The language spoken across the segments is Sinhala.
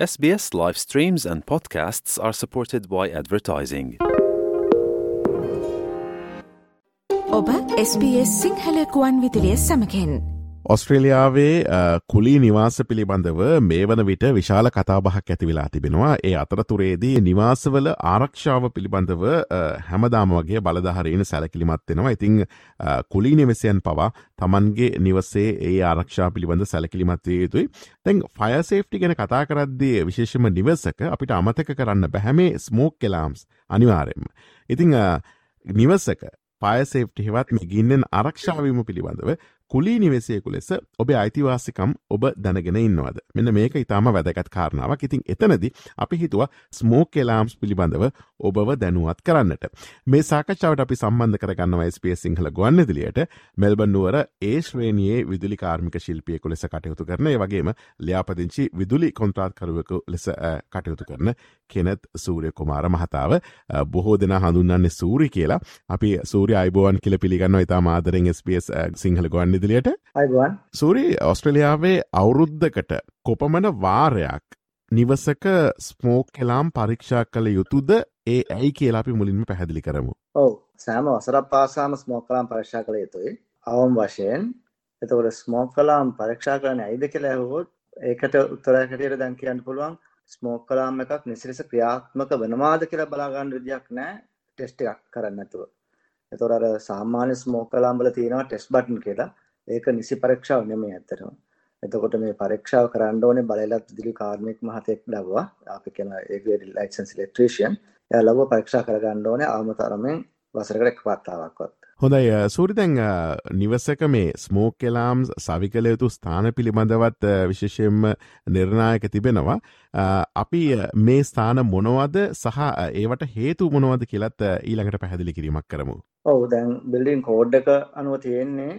SBS live streams and podcasts are supported by advertising. ඔබ SBS සිංහලකුවන් විදිලිය සමකෙන් ඔස්ට්‍රේලියාවේ කුලී නිවාස පිළිබඳව මේ වන විට විශාල කතාබහක් ඇති වෙලා තිබෙනවා. ඒ අතරතුරේදී නිවාසවල ආරක්ෂාව පිළිබඳව හැමදාම වගේ බලධහරයෙන් සැලකිලිමත්වෙනවා ඉතිං කුලී නිවසයන් පවා තමන්ගේ නිවසේ ඒ ආරක්ෂා පිළිබඳ සැලකිලිමත්වය යුතුයි. තැන් ෆයසේෆ්ටි ගැන කතා කරද්දේ විශේෂම නිවසක අපිට අමතක කරන්න බැහැමේ ස්මෝක් කෙලාම්ස් අනිවාරෙන්ම ඉතිං නිවසක පයසේප්ටි හෙවත් ගින්නෙන් ආරක්ෂාවීම පිළිබඳව කුලී නිවෙසයකු ලෙස ඔබේ අයිතිවාසිකම් ඔබ දැනගෙන ඉන්නවද? මෙන්න මේක ඉතාම වැදගත් කාරණාවක්. ඉතින් එතනදි අපි හිතුව ස්මෝක් කෙලාම්ස් පිළිබඳව ඔබව දැනුවත් කරන්නට. මේ සාකච්ඡාවට අපි සම්බන්ධ කරගන්නවා ස්පේ සිංහල ගොන්න දිලියට මෙල්බන්නුවර ඒ ශ්‍රේණයේ විදුලි කාර්මික ශිල්පියකු ලෙස කටයුතු කරන වගේම ලියාපදිංචි විදුලි කොන්ත්‍රාත්කරුවකු ලෙස කටයුතු කරන කෙනෙත් සූරය කුමාර මහතාව බොහෝ දෙන හඳුන්නන්නේ සූරි කියලා. අපි සූරය අයිබෝවන් කියල පිළිගන්න ඉතා මාදරෙන් ස්පස් සිංහල ගොන්න ඉදිලියට සූරි ඔස්ට්‍රලියාවේ අවුරුද්ධකට කොපමන වාරයක් නිවසක ස්මෝක් කෙලාම් පරීක්ෂා කළ යුතුද? ඒ ඇයි කියලා අපි මුලින්ම පැහැදිලි කරමු. ඔව. සෑම වසරක් පාසාම ස්මෝක් කලාම් පරීක්ෂා කළ යුතුයි. අවම් වශයෙන් එතකොට ස්මෝක් කලාම් පරීක්ෂා කරන ඇයිද කියලා ඇහුවොත් ඒකට උත්තරයකටියට දැන් කියන්න පුළුවන් ස්මෝක් කලාම් එකක් නිසිලෙස ක්‍රියාත්මක වෙනවාද කියලා බලාගන්න විදියක් නෑ ටෙස්ට් එකක් කරන්න නැතුව. එතකොට අර සාමාන්‍ය ස්මෝක් කලාම් වල තියෙනවා ටෙස්ට් බටන් කියලා. ඒක නිසි පරීක්ෂාව නෙමෙයි ඇත්තටම. එතකොට මේ පරීක්ෂාව කරන්න ඕනේ බලයලත් විදුලි කාර්මික මහතෙක් ලැබුවා. අපි කියන ඒ ග්‍රේඩ් ලයිසන්ස් ඉලෙක්ට්‍රීෂියන්. එයා ලැබුවා පරීක්ෂා කරගන්න ඕනේ අවම තරමෙන් වසරකට එක් වතාවක්වත්. හොඳයි සූරිතැන් නිවසක මේ ස්මෝක් කෙලාම් සවි කළ යුතු ස්ථාන පිළිබඳවත් විශේෂයෙන්ම නිර්ණායක තිබෙනවා. අපි මේ ස්ථාන මොනවද සහ ඒවට හේතු මොනවද කියලත් ඊළඟට පැහැදිලි කිරීමක් කරමු. ඔවු දැන් බිල්ඩින් කෝඩ් එක අනුව තියෙන්නේ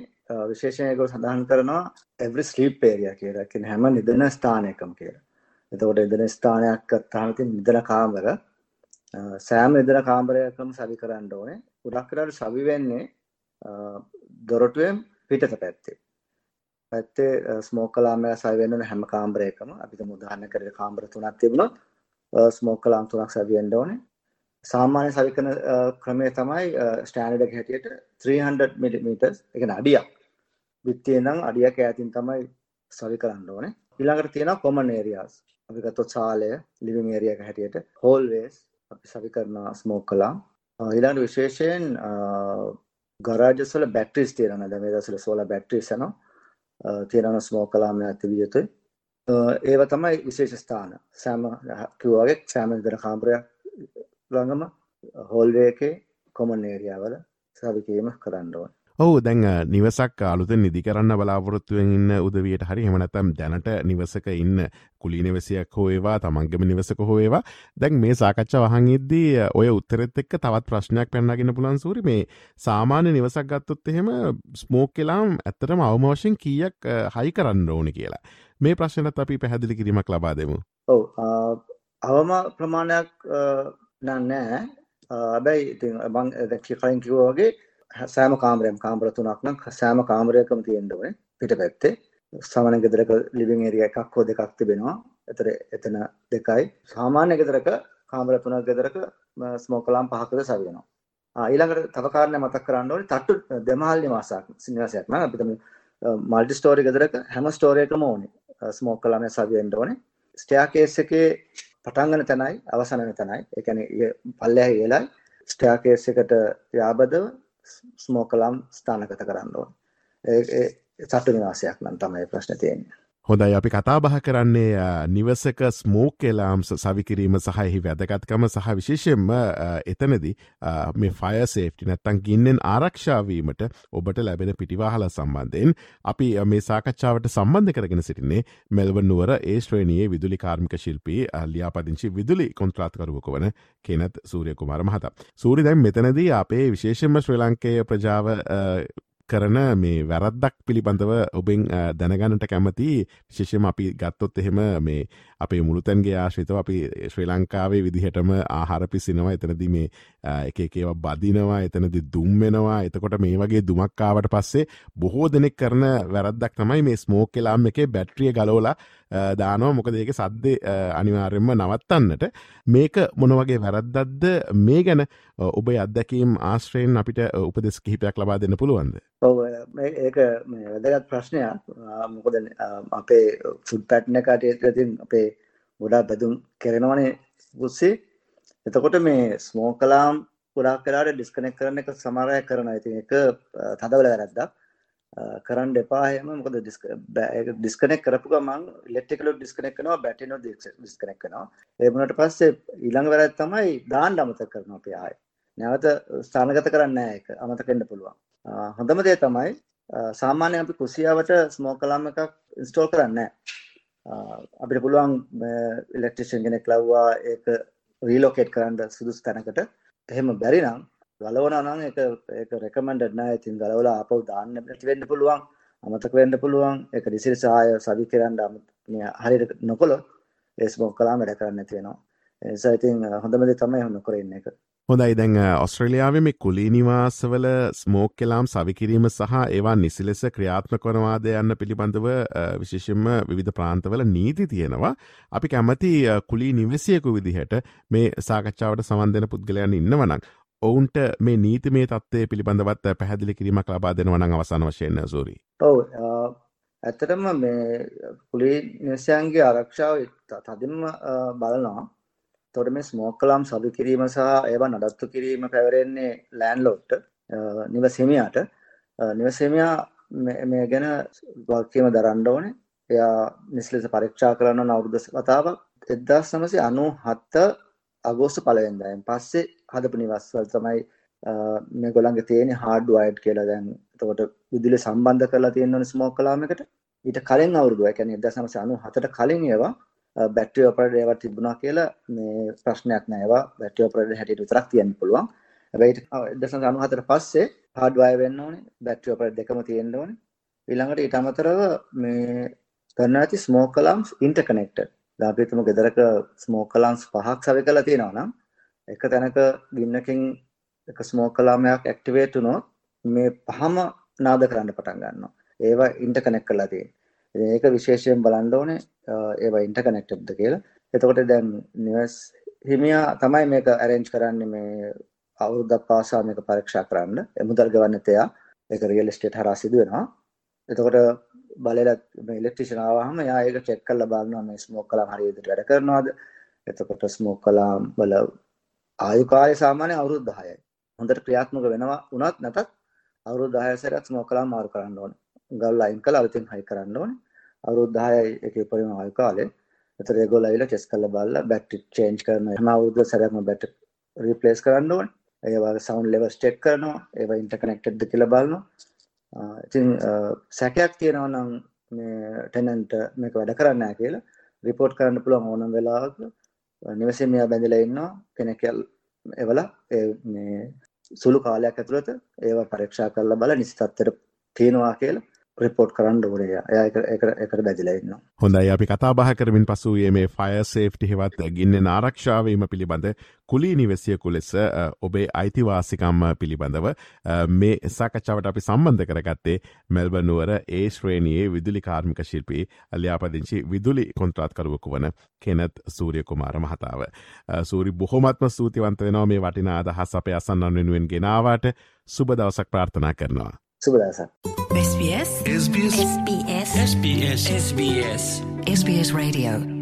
විශේෂණයක සඳහන් කරනවා එවරි ස්ලීප් ඒරියා කියලා කියන හැම නිදන ස්ථානයකම කියලා. එතකොට නිදන ස්ථානයක් ගත්තාම තියෙන නිදන කාමර සෑම නිදන කාමරයකම සවි කරන්න ඕනේ. ගොඩක් වෙලාවට සවි වෙන්නේ දොරටුවෙන් පිටත පැත්තේ. පැත්තේ ස්මෝක් කලාමයක් සවි වෙන්න ඕනේ හැම කාමරයකම. අපි තුමු උදාහරණයකට කාමර තුනක් තිබුණොත් ස්මෝක් කලාම් තුනක් සවි වෙන්න ඕනේ. සාමාන්‍ය සවි කරන ක්‍රමය තමයි ස්ටෑන්ඩඩ් එක හැටියට 300 mm ඒ කියන්නේ අඩියක්. බිත්තියෙන් නම් අඩියක් ඈතින් තමයි සවි කරන්න ඕනේ. ඊළඟට තියෙනවා කොමන් ඒරියාස්. අපි ගත්තොත් සාලය, ලිවිං ඒරියා එක හැටියට හෝල්වේස් අපි සවි කරන ස්මෝක් කළා. ඊළඟට විශේෂයෙන් ගරාජස් වල බැටරිස් තියෙනවා. දැන් මේ දවස්වල සෝලාර් බැටරිස් යනවා. තියෙනවා ස්මෝක් කලාම ඇතිවිය යුතුයි. ඒව තමයි විශේෂ ස්ථාන. සෑම කිව්වා වගේ සෑම ඉදර කාමරයක් ළඟම හෝල්වේ එකේ කොමන් ඒරියාවල සවි කිරීම කරන්න ඕනේ. ඔහු දැන් නිවසක් අලුතෙන් නිදි කරන්න බලාපොරොත්තුවෙන් ඉන්න උදවියට හරි හෙමනැතම් දැනට නිවසක ඉන්න කුලි නිවසයක් හෝේවා තමන්ගම නිවසක හෝේවා දැන් මේ සාකච්ඡ වහන් ඉද්දී ඔය උත්තරෙත් එක්ක තවත් ප්‍රශ්නයක් පැන්නගෙන පුලන් සූරි. මේ සාමාන්‍ය නිවසක් ගත්තොත් එහෙම ස්මෝක් කෙලාම් ඇත්තටම අවමෝෂෙන් කීයක් හයි කරන්න ඕනි කියලා. මේ ප්‍රශ්නත් අපි පැහැදිලි කිරීමක් ලබා දෙමු. ඔව අවම ප්‍රමාණයක් නෑ. හැබැයි ඉතින් බං කලින් කිව්වා වගේ සෑම කාමරයක්ම කාමර තුනක් නම් සෑම කාමරයකම තියෙන්න ඕනේ පිටපැත්තේ සාමාන්‍ය ගෙදරක ලිවිං ඒරියා එකක් හෝ දෙකක් තිබෙනවා. ඒතර එතන දෙකයි. සාමාන්‍ය ගෙදරක කාමර තුනක් ගෙදරක ස්මෝක් අලාම් පහකද සවිනවා. ආ ඊළඟට තව කාරණයක් මතක් කරන්න ඕනේ තට්ටු දෙමහල් නිවාසයක් නිවාසයක් නම් අපිට මල්ටි ස්ටෝරි ගෙදරක හැම ස්ටෝරි එකම ඕනේ. ස්මෝක් අලාම් සවිවෙන්න ඕනේ. ස්ටෙයාකේස් එකේ පටන් ගන්න තැනයි අවසන් වෙන තැනයි. ඒ කියන්නේ පල්ලෙහා ඉහළයි ස්ටෙයාකේස් එකට යාබදව ස්මෝකලම් ස්ථානගත කරන්න ඕන. ඒ සටු නිවාසයක් නම් තමයි ප්‍රශ්න තියෙන්නේ. හොඳයි අපි කතා බහ කරන්නේ නිවසක ස්මෝක් කෙලාම්ස් සවිකිරීම සහහි වැදගත්කම සහ විශේෂෙන්ම එතනදි මේ ෆය සේෆ්ටි නැත්තන් ගින්නෙන් ආරක්ෂාවීමට ඔබට ලැබෙන පිටිවාහල සම්බන්ධයෙන් අපි මේ සාකච්ඡාවට සම්බන්ධ කරගෙන සිටින්නේ මෙල්ව නුවර ඒ ශ්‍රේණයේ විදුලි කාර්මික ශිල්පී ලියාපදිංචි විදුලි කොන්ත්‍රාත්කරුවක වන කෙනත් සූරිය කුමාර මහත. සූරි දැන් මෙතනදී අපේ විශේෂෙන්ම ශ්‍රී ලංකය ප්‍රජාව කරන මේ වැරද්දක් පිළිබඳව ඔබෙන් දැනගන්නට කැමති. විශේෂම අපි ගත්තොත් එහෙම මේ අපේ මුළුතැන්ගේ ආශ්‍රිතව අපි ශ්‍රී ලංකාවේ විදිහටම ආහාරපි සිනවා එතනදි මේ එකේව බදිනවා එතනදි දුම්වෙනවා එතකොට මේ වගේ දුමක්කාවට පස්සේ බොහෝ දෙනෙක් කරන වැරද්දක් තමයි මේ ස්මෝක් කෙලාම් එකේ බැට්‍රිය ගලෝලා දානවා. මොකද ඒක සද්දේ අනිවාර්යෙන්ම නවත්තන්නට. මේක මොනවගේ වැරද්දද්ද මේ ගැන ඔබ අත්දැකීම් ආශ්‍රයෙන් අපිට උපදෙස් කිහිපයක් ලබා දෙන්න පුළුවන්ද? ඔව ඒක වැදගත් ප්‍රශ්නයක්. මොකද අපේ ෆුඩ් පැට්න කටයතින් අපේ ගොඩා බැදුම් කෙරෙනවනේ පුස්සේ එතකොට මේ ස්මෝ කලාම් පුරක් කලාට ඩිස්කනෙක් කරන එක සමරය කරන ඉතින් එක තදවල වැරද්දක්. කරන්න එපාහෙම මොකද ඩිස්කනෙක් කරපු ගමන් ඉලෙක්ට්‍රිකලු ඩිස්කනෙක් කරනවා බැටරිනෝ ඩිස්කනෙක් කරනවා. ඒ වුණාට පස්සේ ඊළඟ වැරද්ද තමයි දාන්න අමතක කරනවා අපි ආයේ. නැවත ස්ථානගත කරන්නේ නැහැ ඒක. අමතක වෙන්න පුළුවන්. හොඳම දේ තමයි සාමාන්‍යයෙන් අපි කුසියාවට ස්මෝක් අලාම් එකක් ඉන්ස්ටෝල් කරන්නේ නැහැ. අපිට පුළුවන් ඉලෙක්ට්‍රිෂියන් කෙනෙක් ලව්වා ඒක රීලොකේට් කරන්න සුදුසු තැනකට. එහෙම බැරි නම් ගලවනවා නම් ඒක ඒක රෙකමෙන්ඩඩ් නෑ ඉතින් ගලවලා ආපහු දාන්න නැති වෙන්න පුළුවන් අමතක වෙන්න පුළුවන්. ඒක රිසිරිස ආය සවි කරන්න මේ හරියට නොකළොත් ඒ ස්මෝක් කළාම වැඩ කරන්නේ නැති වෙනවා. ඒ නිසා ඉතින් හොඳම දේ තමයි නොකර ඉන්න එක. හොඳයි. දැන් ඔස්ට්‍රලියාවේ මේ කුලී නිවාසවල ස්මෝක් කෙලාම් සවිකිරීම සහ ඒවා නිසි ලෙස ක්‍රියාත්ම කරනවාද යන්න පිළිබඳව විශේෂෙන්ම විධ ප්‍රාන්තවල නීති තියෙනවා. අපි කැමති කුලී නිවසියකු විදිහට මේ සාකච්ඡාවට සවන් දෙන පුද්ගලයන් ඉන්නවනක් ඔවුන්ට මේ නීති මේ තත්ත්වය පිළිබඳවත් පැහැදිලි කිරීමක් ලබා දෙනවනං අවසාන වශයෙන් සූරී. ඔව ඇත්තටම මේ පුලි නිසයන්ගේ ආරක්ෂාව තදින්ම බලනවා. තොට මේ ස්මෝක් කලාම් සබි කිරීම සහ ඒවා නඩත්තු කිරීම පැවරෙන්නේ ලෑන් ලොට්ට නිවසීමයාට. නිවසීමයා මේ ගැන වක්කීම දරන්න ඕනේ. එයා නිස්ලෙස පරීක්ෂා කරන්න අවුරුදු කතාවක් එදදාස් සමසි අනු හත්ත අගෝස්තු පලවෙන්දයෙන් පස්සේ හදපු නිවස්වල් තමයි මේ ගොළන්ගේ තියෙන හාඩ් වයිඩ් කියලා. දැන් එතකොට විදුලි සම්බන්ධ කරලා තියෙන ඕනේ ස්මෝක් කලාම් එකට. ඊට කලින් අවුරුදු ඒ කියන්නේ 1997ට කලින් ඒවා බැටරි ඔපරේටර් ඒවා තිබුණා කියලා මේ ප්‍රශ්නයක් නෑ ඒවා බැටරි ඔපරේටර් හැටියට විතරක් තියන්න පුළුවන් හැබැයි 1997ට පස්සේ හાર્ඩ් වයර් වෙන්න ඕනේ බැටරි ඔපරේටර් දෙකම තියෙන්න ඕනේ ඊළඟට ඊට අමතරව මේ කරන්න ඇති ස්මෝක් කලාම්ස් ඉන්ටර්කනෙක්ටඩ් දැන් අපි හිතමු ගෙදරක ස්මෝක් කලාම්ස් පහක් සවි කරලා තියෙනවා නම් එක තැනක ගින්නකින් එක ස්මෝක් කලාමයක් ඇක්ටිවේට් වුණොත් මේ පහම නාද කරන්න පටන් ගන්නවා. ඒවා ඉන්ටර්කනෙක්ට් කරලා තියෙනවා. ඉතින් ඒක විශේෂයෙන් බලන්න ඕනේ ඒවා ඉන්ටර්කනෙක්ටඩ්ද කියලා. එතකොට දැන් නිවස් හිමියා තමයි මේක arrange කරන්නේ මේ අවුරුද්දක් පාසා මේක පරීක්ෂා කරන්න. එමුදල් ගවන්නත් එයා ඒක රියල් එස්ටේට් හරහා සිදු වෙනවා. එතකොට බලලා මේ ඉලෙක්ට්‍රිෂියන් ආවහම එයා ඒක චෙක් කරලා බලනවා මේ ස්මෝක් කලාම් හරිය විදිහට වැඩ කරනවද එතකොට ස්මෝක් කලාම් වල ආයු කාලය සාමාන්‍ය අවුරුදු 10යි හොඳට ක්‍රියාත්මක වෙනවා වුණත් නැතත් අවුරුදු 10 සැරයක් ස්මෝක් කලාම් මාරු කරන්න ඕනේ ගල් අයින් කළා. අලුතින් හයි කරන්න ඕනේ. අවුරුදු 10යි ඒකේ පරිම ආයු කාලේ. එතකොට ඒගොල්ලෝ ඇවිල්ලා ටෙස්ට් කරලා බලලා බැටරි චේන්ජ් කරනවා හැම අවුරුද්ද සැරයක්ම බැටරි රීප්ලේස් කරන්න ඕනේ. ඒ වගේ සවුන්ඩ් ලෙවල්ස් චෙක් කරනවා. ඒවා ඉන්ටර්කනෙක්ටඩ්ද කියලා බලනවා. ඉතින් සැකයක් තියෙනවා නම් මේ ටෙනන්ට මේක වැඩ කරන්න නැහැ කියලා රිපෝට් කරන්න පුළුවන් ඕනම වෙලාවක. නිවසේ මෙයා බැඳලා ඉන්නවා. කෙනෙක් එවලා ඒ මේ සුළු කාලයක් ඇතුළත ඒවා පරීක්ෂා කරලා බලලා නිසි තත්ත්වයට තියෙනවා කියලා රිපෝට් කරන්න ඕනේ එයා එකට බැදිලා ඉන්නවා හොඳයි අපි කතා බහ කරමින් පසුයේ මේ ෆය සේෆ්ටි හෙවත් ගින්න ආරක්ෂාවීම පිළිබඳ කුලී නිවසියකු ලෙස ඔබේ අයිතිවාසිකම්ම පිළිබඳව මේ සාකච්ඡාවට අපි සම්බන්ධ කරගත්තේ මෙල්බනුවර ඒ ශ්‍රේණයේ විදුලි කාර්මික ශිල්පී අල්්‍යාපදිංචි විදුලි කොන්ත්‍රාත්කරුවකු වන කෙනත් සූරිය කුමාර මහතාව. සූරි බොහොමත්ම සූතිවන්ත වෙනවා මේ වටිනා අදහස් අපේ අසන්නන් වෙනුවෙන් ගෙනාවට සුබ දවසක් ප්‍රාර්ථනා කරනවා. su mudanza. SBS SBS SBS SBS SBS, SBS. SBS Radio